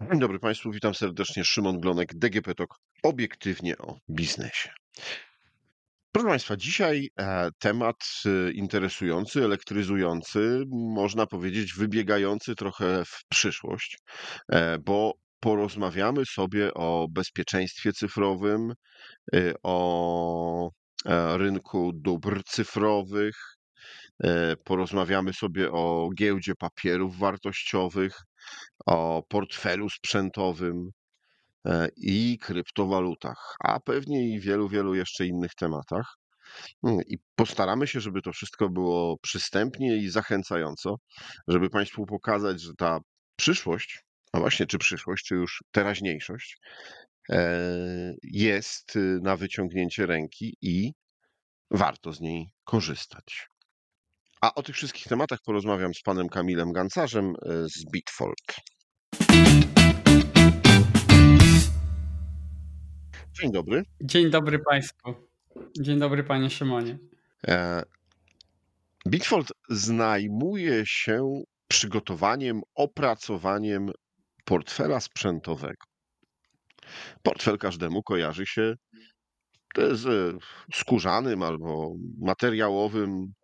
Dzień dobry Państwu, witam serdecznie. Szymon Glonek, DGP TOK, obiektywnie o biznesie. Proszę Państwa, dzisiaj e, temat e, interesujący, elektryzujący, można powiedzieć wybiegający trochę w przyszłość, e, bo porozmawiamy sobie o bezpieczeństwie cyfrowym, e, o e, rynku dóbr cyfrowych, porozmawiamy sobie o giełdzie papierów wartościowych, o portfelu sprzętowym e, i kryptowalutach, a pewnie i wielu, wielu jeszcze innych tematach. Mm, I postaramy się, żeby to wszystko było przystępnie i zachęcająco, żeby Państwu pokazać, że ta przyszłość, a właśnie czy przyszłość, czy już teraźniejszość, e, jest y, na wyciągnięcie ręki i warto z niej korzystać. A o tych wszystkich tematach porozmawiam z panem Kamilem Gancarzem e, z Bitfold. Dzień dobry. Dzień dobry Państwu. Dzień dobry Panie Szymonie. E, Bitfold zajmuje się przygotowaniem, opracowaniem portfela sprzętowego. Portfel każdemu kojarzy się z skórzanym albo materiałowym e,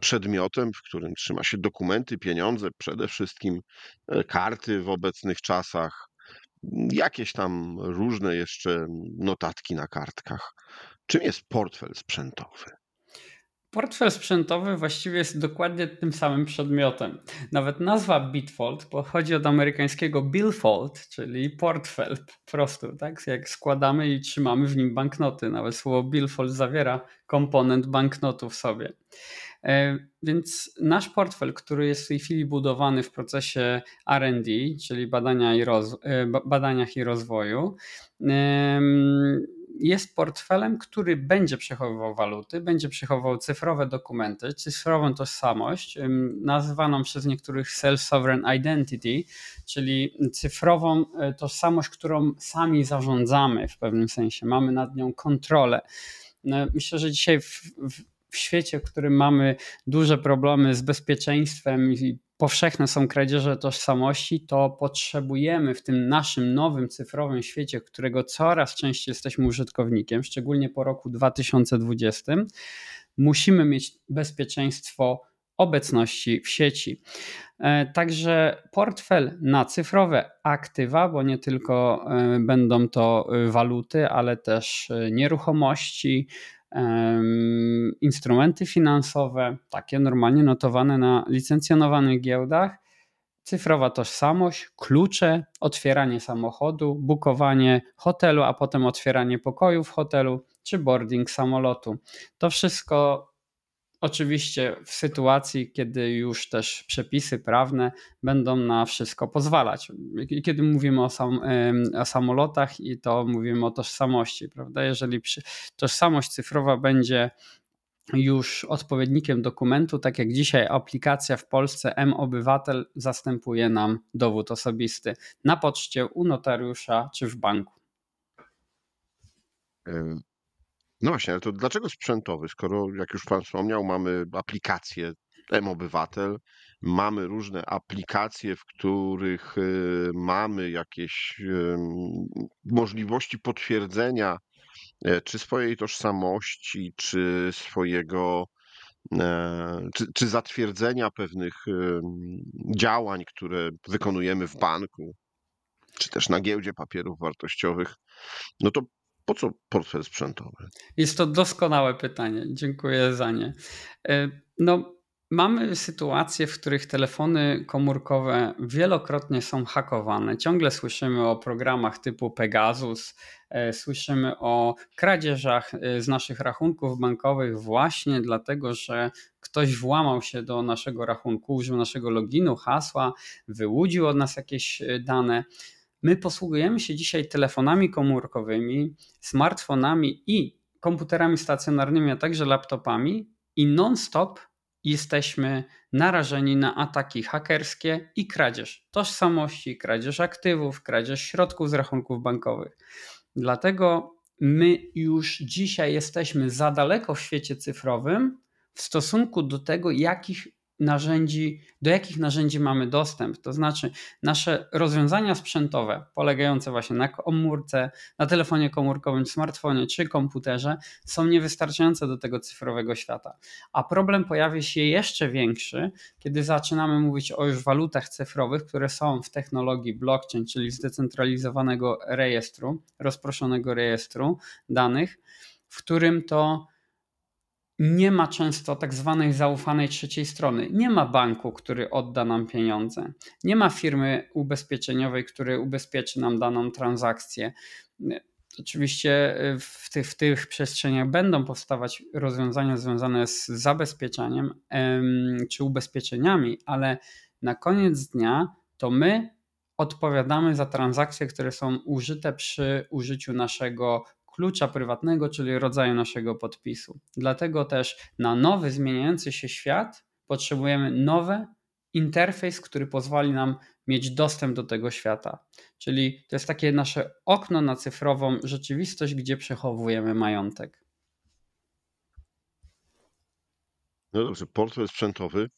przedmiotem, w którym trzyma się dokumenty, pieniądze, przede wszystkim e, karty w obecnych czasach, jakieś tam różne jeszcze notatki na kartkach. Czym jest portfel sprzętowy? Portfel sprzętowy właściwie jest dokładnie tym samym przedmiotem. Nawet nazwa Bitfold pochodzi od amerykańskiego billfold, czyli portfel po prostu, tak? Jak składamy i trzymamy w nim banknoty. Nawet słowo billfold zawiera komponent banknotu w sobie. E, więc nasz portfel, który jest w tej chwili budowany w procesie RD, czyli badania i e, badaniach i rozwoju, jest portfelem, który będzie przechowywał waluty, będzie przechowywał cyfrowe dokumenty, cyfrową tożsamość, nazywaną przez niektórych self-sovereign identity, czyli cyfrową e, tożsamość, którą sami zarządzamy w pewnym sensie, mamy nad nią kontrolę. No, myślę, że dzisiaj w, w, w świecie, w którym mamy duże problemy z bezpieczeństwem i powszechne są kradzieże tożsamości, to potrzebujemy w tym naszym nowym cyfrowym świecie, którego coraz częściej jesteśmy użytkownikiem, szczególnie po roku 2020, musimy mieć bezpieczeństwo obecności w sieci. E, także portfel na cyfrowe aktywa, bo nie tylko e, będą to waluty, ale też e, nieruchomości, instrumenty finansowe, takie normalnie notowane na licencjonowanych giełdach, cyfrowa tożsamość, klucze, otwieranie samochodu, bukowanie hotelu, a potem otwieranie pokoju w hotelu czy boarding samolotu. To wszystko Oczywiście w sytuacji, kiedy już też przepisy prawne będą na wszystko pozwalać. Kiedy mówimy o, sam, o samolotach i to mówimy o tożsamości, prawda? Jeżeli tożsamość cyfrowa będzie już odpowiednikiem dokumentu, tak jak dzisiaj aplikacja w Polsce M-Obywatel zastępuje nam dowód osobisty na poczcie, u notariusza czy w banku. No właśnie, ale to dlaczego sprzętowy, skoro, jak już Pan wspomniał, mamy aplikację M-Obywatel, mamy różne aplikacje, w których y, mamy jakieś możliwości potwierdzenia e, czy swojej tożsamości, czy swojego, e, czy, czy zatwierdzenia pewnych działań, które wykonujemy w banku, czy też na giełdzie papierów wartościowych, no to po co portfel sprzętowy? Jest to doskonałe pytanie. Dziękuję za nie. E, no, mamy sytuacje, w których telefony komórkowe wielokrotnie są hakowane. Ciągle słyszymy o programach typu Pegasus, e, słyszymy o kradzieżach e, z naszych rachunków bankowych właśnie dlatego, że ktoś włamał się do naszego rachunku, użył naszego loginu, hasła, wyłudził od nas jakieś dane. My posługujemy się dzisiaj telefonami komórkowymi, smartfonami i komputerami stacjonarnymi, a także laptopami i non-stop jesteśmy narażeni na ataki hakerskie i kradzież tożsamości, kradzież aktywów, kradzież środków z rachunków bankowych. Dlatego my już dzisiaj jesteśmy za daleko w świecie cyfrowym w stosunku do tego, jakich narzędzi, do jakich narzędzi mamy dostęp. To znaczy, nasze rozwiązania sprzętowe, polegające właśnie na komórce, na telefonie komórkowym, smartfonie czy komputerze, są niewystarczające do tego cyfrowego świata. A problem pojawia się jeszcze większy, kiedy zaczynamy mówić o już walutach cyfrowych, które są w technologii blockchain, czyli zdecentralizowanego rejestru, rozproszonego rejestru danych, w którym to nie ma często tak zwanej zaufanej trzeciej strony. Nie ma banku, który odda nam pieniądze. Nie ma firmy ubezpieczeniowej, który ubezpieczy nam daną transakcję. Oczywiście w tych, w tych przestrzeniach będą powstawać rozwiązania związane z zabezpieczaniem czy ubezpieczeniami, ale na koniec dnia to my odpowiadamy za transakcje, które są użyte przy użyciu naszego klucza prywatnego, czyli rodzaju naszego podpisu. Dlatego też na nowy, zmieniający się świat potrzebujemy nowy interfejs, który pozwoli nam mieć dostęp do tego świata. Czyli to jest takie nasze okno na cyfrową rzeczywistość, gdzie przechowujemy majątek. No dobrze, portfel sprzętowy.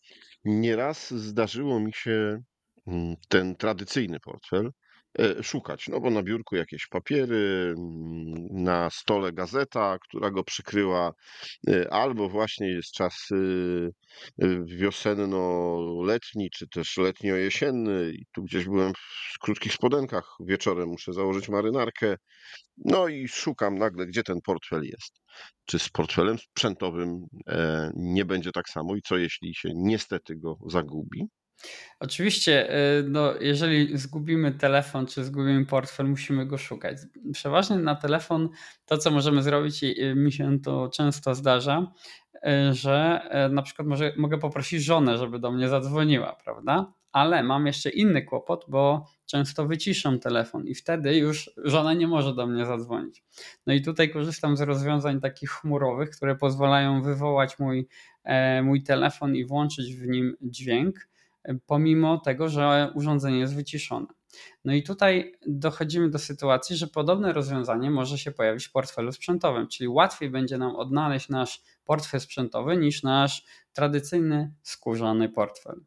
Nieraz zdarzyło mi się mm, ten tradycyjny portfel szukać, no bo na biurku jakieś papiery, mm, na stole gazeta, która go przykryła, e, albo właśnie jest czas y, y, wiosenno-letni, czy też letnio-jesienny i tu gdzieś byłem w krótkich spodenkach, wieczorem muszę założyć marynarkę, no i szukam nagle, gdzie ten portfel jest. Czy z portfelem sprzętowym e, nie będzie tak samo i co jeśli się niestety go zagubi? Oczywiście, y, no, jeżeli zgubimy telefon czy zgubimy portfel, musimy go szukać. Przeważnie na telefon to, co możemy zrobić, i y, mi się to często zdarza, y, że na przykład może, mogę poprosić żonę, żeby do mnie zadzwoniła, prawda? Ale mam jeszcze inny kłopot, bo często wyciszam telefon i wtedy już żona nie może do mnie zadzwonić. No i tutaj korzystam z rozwiązań takich chmurowych, które pozwalają wywołać mój, e, mój telefon i włączyć w nim dźwięk pomimo tego, że urządzenie jest wyciszone. No i tutaj dochodzimy do sytuacji, że podobne rozwiązanie może się pojawić w portfelu sprzętowym, czyli łatwiej będzie nam odnaleźć nasz portfel sprzętowy niż nasz tradycyjny skórzany portfel.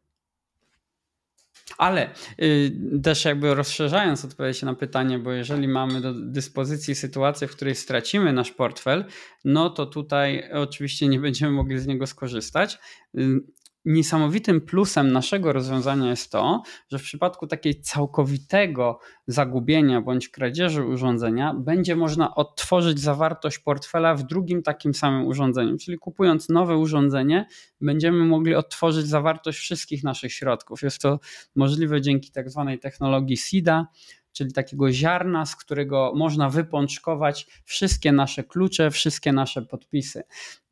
Ale y, też jakby rozszerzając odpowiedź na pytanie, bo jeżeli mamy do dyspozycji sytuację, w której stracimy nasz portfel, no to tutaj oczywiście nie będziemy mogli z niego skorzystać. Y, Niesamowitym plusem naszego rozwiązania jest to, że w przypadku takiej całkowitego zagubienia bądź kradzieży urządzenia będzie można odtworzyć zawartość portfela w drugim takim samym urządzeniu. Czyli kupując nowe urządzenie, będziemy mogli odtworzyć zawartość wszystkich naszych środków. Jest to możliwe dzięki tak zwanej technologii SIDA, czyli takiego ziarna, z którego można wypączkować wszystkie nasze klucze, wszystkie nasze podpisy.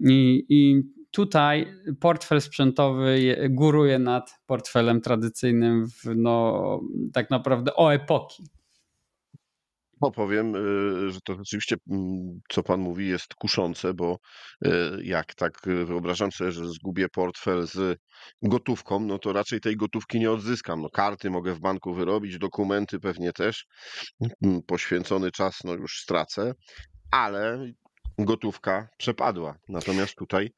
I, i tutaj portfel sprzętowy góruje nad portfelem tradycyjnym w, no, tak naprawdę o epoki. Opowiem, y, że to rzeczywiście, mm, co pan mówi, jest kuszące, bo y, jak tak wyobrażam sobie, że zgubię portfel z gotówką, no to raczej tej gotówki nie odzyskam. No, karty mogę w banku wyrobić, dokumenty pewnie też. Mm, poświęcony czas, no już stracę, ale gotówka przepadła. Natomiast tutaj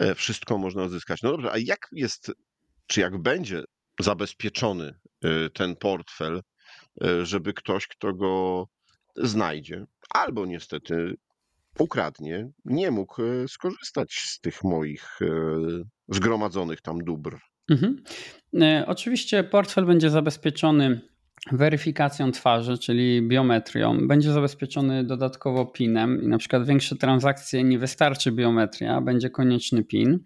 e, wszystko można odzyskać. No dobrze, a jak jest, czy jak będzie zabezpieczony e, ten portfel, e, żeby ktoś, kto go znajdzie, albo niestety ukradnie, nie mógł skorzystać z tych moich zgromadzonych tam dóbr? Mhm. Oczywiście portfel będzie zabezpieczony weryfikacją twarzy, czyli biometrią. Będzie zabezpieczony dodatkowo PIN-em i na przykład większe transakcje nie wystarczy biometria, będzie konieczny PIN.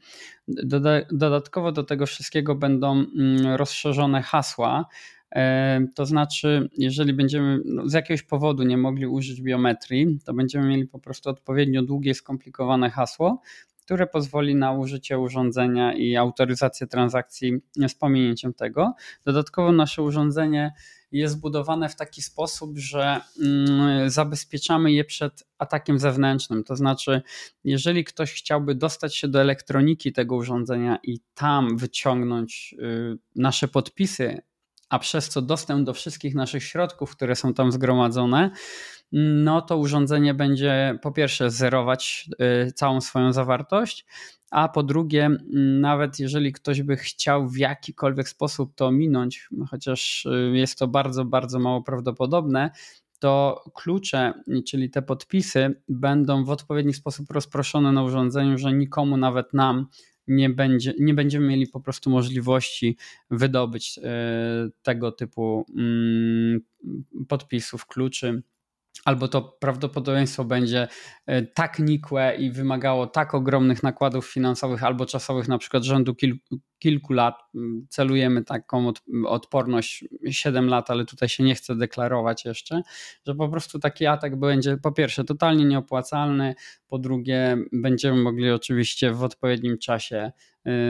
Dodatkowo do tego wszystkiego będą mm, rozszerzone hasła. E, to znaczy, jeżeli będziemy no, z jakiegoś powodu nie mogli użyć biometrii, to będziemy mieli po prostu odpowiednio długie, skomplikowane hasło, które pozwoli na użycie urządzenia i autoryzację transakcji z pominięciem tego. Dodatkowo nasze urządzenie jest zbudowane w taki sposób, że mm, zabezpieczamy je przed atakiem zewnętrznym. To znaczy, jeżeli ktoś chciałby dostać się do elektroniki tego urządzenia i tam wyciągnąć y, nasze podpisy a przez co dostęp do wszystkich naszych środków, które są tam zgromadzone, no to urządzenie będzie po pierwsze zerować y, całą swoją zawartość, a po drugie, nawet jeżeli ktoś by chciał w jakikolwiek sposób to minąć, chociaż y, jest to bardzo, bardzo mało prawdopodobne, to klucze, czyli te podpisy, będą w odpowiedni sposób rozproszone na urządzeniu, że nikomu, nawet nam, nie, będzie, nie będziemy mieli po prostu możliwości wydobyć y, tego typu mm, podpisów, kluczy. Albo to prawdopodobieństwo będzie e, tak nikłe i wymagało tak ogromnych nakładów finansowych albo czasowych, na przykład rzędu kilku, kilku lat. Mm, celujemy taką odporność 7 lat, ale tutaj się nie chcę deklarować jeszcze, że po prostu taki atak będzie po pierwsze totalnie nieopłacalny, po drugie będziemy mogli oczywiście w odpowiednim czasie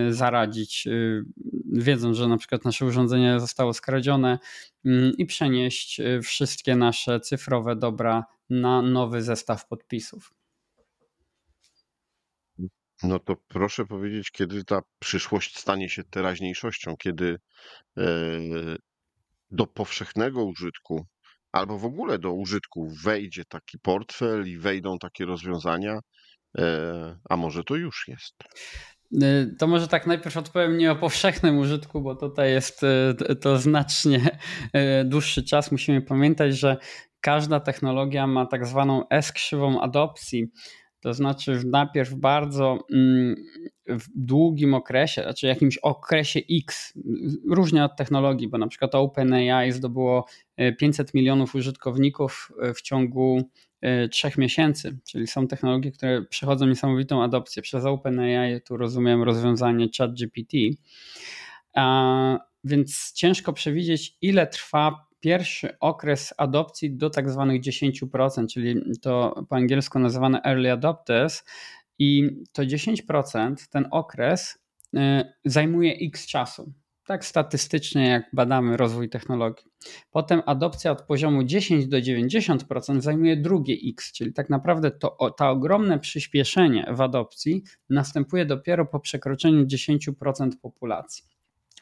y, zaradzić, y, wiedząc, że na przykład nasze urządzenie zostało skradzione mm, i przenieść y, wszystkie nasze cyfrowe dobra na nowy zestaw podpisów. No to proszę powiedzieć, kiedy ta przyszłość stanie się teraźniejszością, kiedy e, do powszechnego użytku albo w ogóle do użytku wejdzie taki portfel i wejdą takie rozwiązania, e, a może to już jest. Y, to może tak najpierw odpowiem nie o powszechnym użytku, bo tutaj jest to znacznie dłuższy czas. Musimy pamiętać, że każda technologia ma tak zwaną S-krzywą adopcji. To znaczy najpierw bardzo mm, w długim okresie, znaczy jakimś okresie X, różnie od technologii, bo na przykład OpenAI zdobyło 500 milionów użytkowników w ciągu E, trzech miesięcy, czyli są technologie, które przechodzą niesamowitą adopcję. Przez OpenAI tu rozumiem rozwiązanie ChatGPT, więc ciężko przewidzieć, ile trwa pierwszy okres adopcji do tak zwanych 10%, czyli to po angielsku nazywane early adopters i to 10%, ten okres e, zajmuje x czasu tak statystycznie, jak badamy rozwój technologii. Potem adopcja od poziomu 10 do 90% zajmuje drugie X, czyli tak naprawdę to, to ogromne przyspieszenie w adopcji następuje dopiero po przekroczeniu 10% populacji.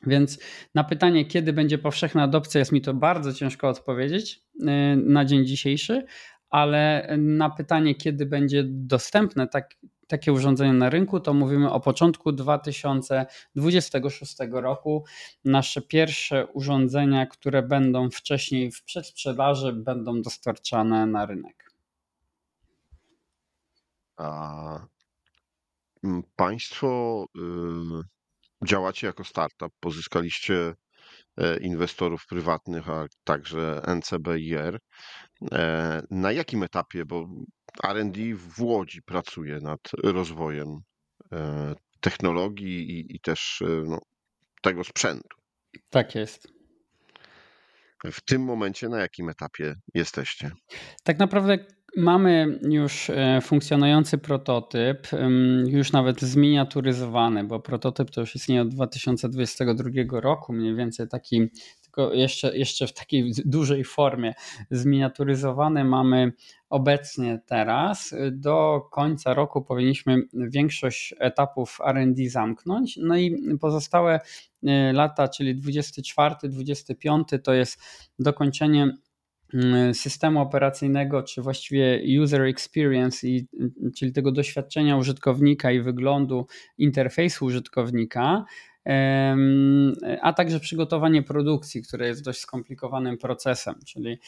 Więc na pytanie, kiedy będzie powszechna adopcja, jest mi to bardzo ciężko odpowiedzieć y, na dzień dzisiejszy, ale na pytanie, kiedy będzie dostępne tak, takie urządzenie na rynku, to mówimy o początku 2026 roku. Nasze pierwsze urządzenia, które będą wcześniej w przedsprzedaży, będą dostarczane na rynek. A państwo y, działacie jako startup, pozyskaliście e, inwestorów prywatnych, a także NCBIR. E, na jakim etapie, bo R&D w Łodzi pracuje nad rozwojem e, technologii i, i też no, tego sprzętu. Tak jest. W tym momencie na jakim etapie jesteście? Tak naprawdę Mamy już e, funkcjonujący prototyp, już nawet zminiaturyzowany, bo prototyp to już istnieje od 2022 roku, mniej więcej taki, tylko jeszcze, jeszcze w takiej dużej formie zminiaturyzowany mamy obecnie teraz. Do końca roku powinniśmy większość etapów RD zamknąć, no i pozostałe e, lata, czyli 24, 25 to jest dokończenie systemu operacyjnego, czy właściwie user experience, i, czyli tego doświadczenia użytkownika i wyglądu interfejsu użytkownika, a także przygotowanie produkcji, które jest dość skomplikowanym procesem, czyli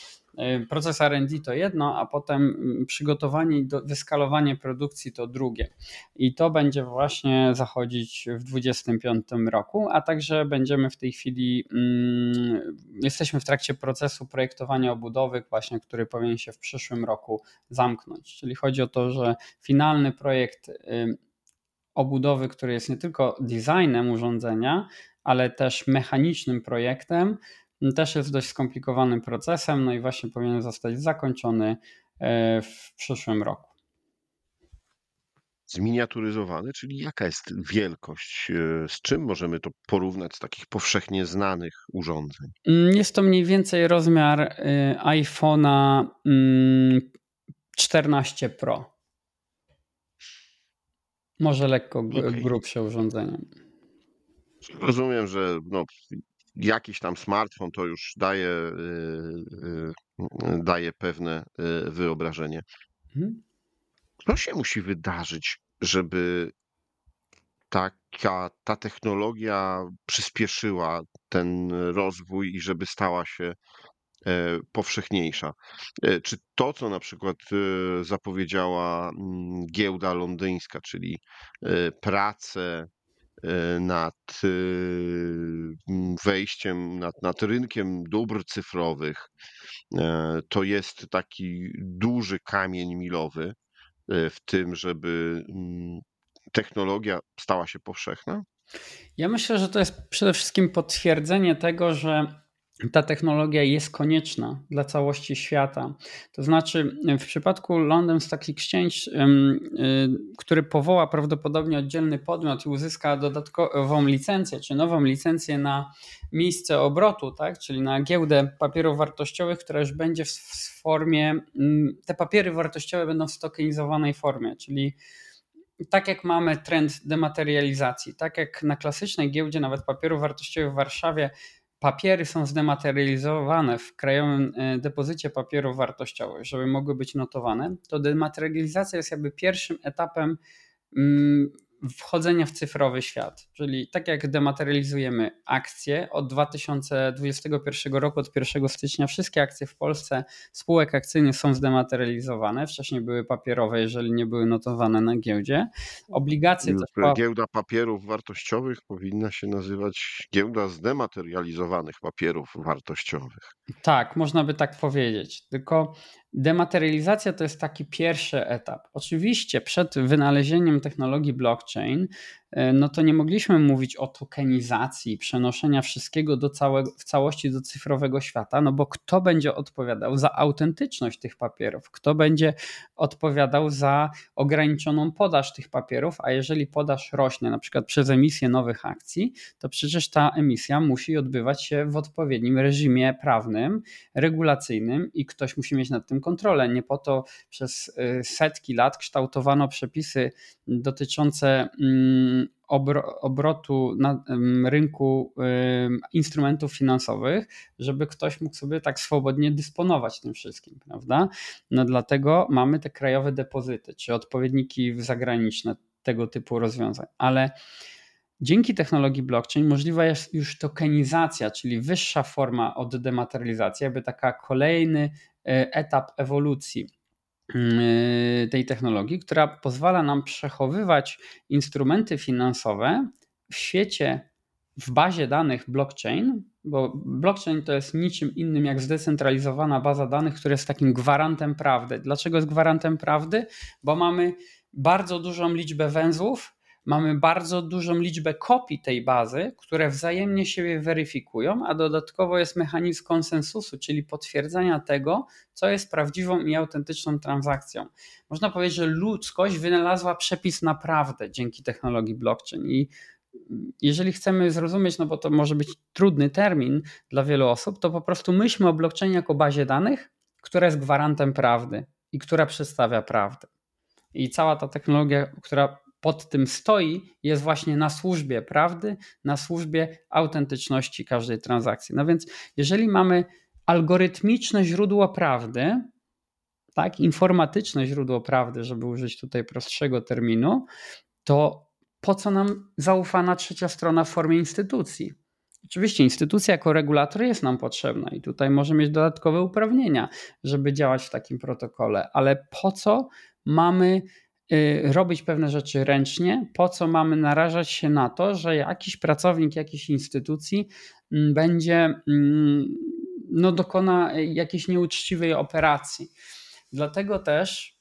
proces R&D to jedno, a potem przygotowanie i wyskalowanie produkcji to drugie. I to będzie właśnie zachodzić w 2025 roku, a także będziemy w tej chwili, mm, jesteśmy w trakcie procesu projektowania obudowy, właśnie, który powinien się w przyszłym roku zamknąć. Czyli chodzi o to, że finalny projekt obudowy, który jest nie tylko designem urządzenia, ale też mechanicznym projektem, też jest dość skomplikowanym procesem, no i właśnie powinien zostać zakończony e, w przyszłym roku. Zminiaturyzowany, czyli jaka jest wielkość? E, z czym możemy to porównać z takich powszechnie znanych urządzeń? Mm, jest to mniej więcej rozmiar e, iPhone'a 14 mm, Pro. Może lekko okay. grubsze urządzenie. Rozumiem, że no, jakiś tam smartfon to już daje, daje pewne wyobrażenie. Mhm. Co się musi wydarzyć, żeby taka ta technologia przyspieszyła ten rozwój i żeby stała się powszechniejsza. E, czy to, co na przykład e, zapowiedziała mm, giełda londyńska, czyli prace nad wejściem, nad, nad rynkiem dóbr cyfrowych, to jest taki duży kamień milowy w tym, żeby mm, technologia stała się powszechna? Ja myślę, że to jest przede wszystkim potwierdzenie tego, że ta technologia jest konieczna dla całości świata. To znaczy, w przypadku London Stock Exchange, y, który powoła prawdopodobnie oddzielny podmiot i uzyska dodatkową licencję, czy nową licencję na miejsce obrotu, tak? czyli na giełdę papierów wartościowych, która już będzie w formie, te papiery wartościowe będą w stokenizowanej formie, czyli tak jak mamy trend dematerializacji, tak jak na klasycznej giełdzie nawet papierów wartościowych w Warszawie papiery są zdematerializowane w krajowym e, depozycie papierów wartościowych, żeby mogły być notowane, to dematerializacja jest jakby pierwszym etapem mm, wchodzenia w cyfrowy świat. Czyli tak jak dematerializujemy akcje od 2021 roku, od 1 stycznia, wszystkie akcje w Polsce spółek akcyjnych są zdematerializowane. Wcześniej były papierowe, jeżeli nie były notowane na giełdzie. Obligacje też. Giełda papierów wartościowych powinna się nazywać giełda zdematerializowanych papierów wartościowych. Tak, można by tak powiedzieć. Tylko Dematerializacja to jest taki pierwszy etap. Oczywiście przed wynalezieniem technologii blockchain no to nie mogliśmy mówić o tokenizacji, przenoszenia wszystkiego do całego, w całości do cyfrowego świata, no bo kto będzie odpowiadał za autentyczność tych papierów, kto będzie odpowiadał za ograniczoną podaż tych papierów, a jeżeli podaż rośnie na przykład przez emisję nowych akcji, to przecież ta emisja musi odbywać się w odpowiednim reżimie prawnym, regulacyjnym i ktoś musi mieć nad tym kontrolę. Nie po to przez y, setki lat kształtowano przepisy dotyczące mm, obrotu na rynku instrumentów finansowych, żeby ktoś mógł sobie tak swobodnie dysponować tym wszystkim, prawda? No dlatego mamy te krajowe depozyty, czy odpowiedniki zagraniczne tego typu rozwiązań, ale Dzięki technologii blockchain możliwa jest już tokenizacja, czyli wyższa forma od dematerializacji, aby taka kolejny e, etap ewolucji tej technologii, która pozwala nam przechowywać instrumenty finansowe w świecie, w bazie danych blockchain, bo blockchain to jest niczym innym jak zdecentralizowana baza danych, która jest takim gwarantem prawdy. Dlaczego jest gwarantem prawdy? Bo mamy bardzo dużą liczbę węzłów, mamy bardzo dużą liczbę kopii tej bazy, które wzajemnie siebie weryfikują, a dodatkowo jest mechanizm konsensusu, czyli potwierdzenia tego, co jest prawdziwą i autentyczną transakcją. Można powiedzieć, że ludzkość wynalazła przepis na prawdę dzięki technologii blockchain i jeżeli chcemy zrozumieć, no bo to może być trudny termin dla wielu osób, to po prostu myślmy o blockchainie jako bazie danych, która jest gwarantem prawdy i która przedstawia prawdę. I cała ta technologia, która pod tym stoi, jest właśnie na służbie prawdy, na służbie autentyczności każdej transakcji. No więc, jeżeli mamy algorytmiczne źródło prawdy, tak, informatyczne źródło prawdy, żeby użyć tutaj prostszego terminu, to po co nam zaufana trzecia strona w formie instytucji? Oczywiście instytucja jako regulator jest nam potrzebna i tutaj może mieć dodatkowe uprawnienia, żeby działać w takim protokole, ale po co mamy robić pewne rzeczy ręcznie, po co mamy narażać się na to, że jakiś pracownik jakiejś instytucji mm, będzie, mm, no, dokona jakiejś nieuczciwej operacji. Dlatego też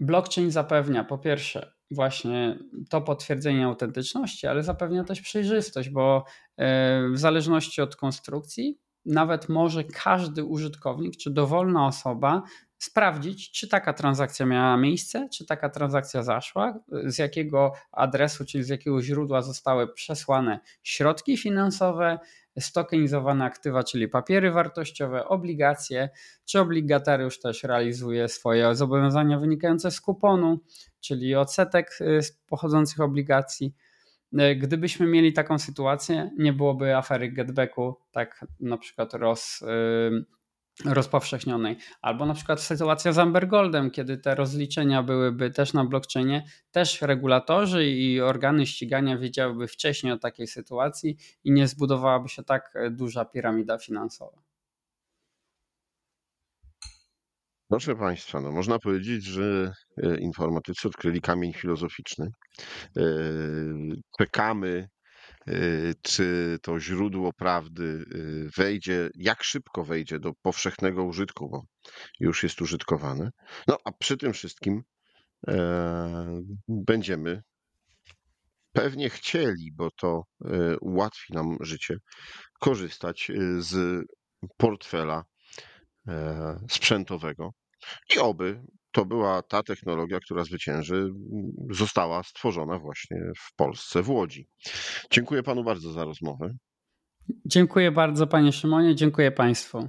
blockchain zapewnia po pierwsze właśnie to potwierdzenie autentyczności, ale zapewnia też przejrzystość, bo y, w zależności od konstrukcji nawet może każdy użytkownik czy dowolna osoba sprawdzić, czy taka transakcja miała miejsce, czy taka transakcja zaszła, z jakiego adresu, czyli z jakiego źródła zostały przesłane środki finansowe, stokenizowane aktywa, czyli papiery wartościowe, obligacje, czy obligatariusz też realizuje swoje zobowiązania wynikające z kuponu, czyli odsetek y, pochodzących obligacji. E, Gdybyśmy mieli taką sytuację, nie byłoby afery getbacku, tak na przykład roz, ym, rozpowszechnionej. Albo na przykład sytuacja z Amber Goldem, kiedy te rozliczenia byłyby też na blockchainie, też regulatorzy i organy ścigania wiedziałyby wcześniej o takiej sytuacji i nie zbudowałaby się tak duża piramida finansowa. Proszę Państwa, no można powiedzieć, że e, informatycy odkryli kamień filozoficzny. E, Czekamy, czy to źródło prawdy e, wejdzie, jak szybko wejdzie do powszechnego użytku, bo już jest użytkowane. No a przy tym wszystkim e, będziemy pewnie chcieli, bo to e, ułatwi nam życie, korzystać e, z portfela e, sprzętowego. I oby to była ta technologia, która zwycięży, m, została stworzona właśnie w Polsce, w Łodzi. Dziękuję panu bardzo za rozmowę. Dziękuję bardzo panie Szymonie, dziękuję państwu.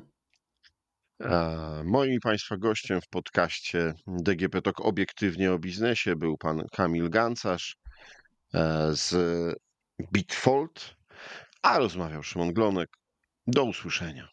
Moim państwa gościem w podcaście DGP Talk obiektywnie o biznesie był pan Kamil Gancarz e, z Bitfold, a rozmawiał Szymon Glonek. Do usłyszenia.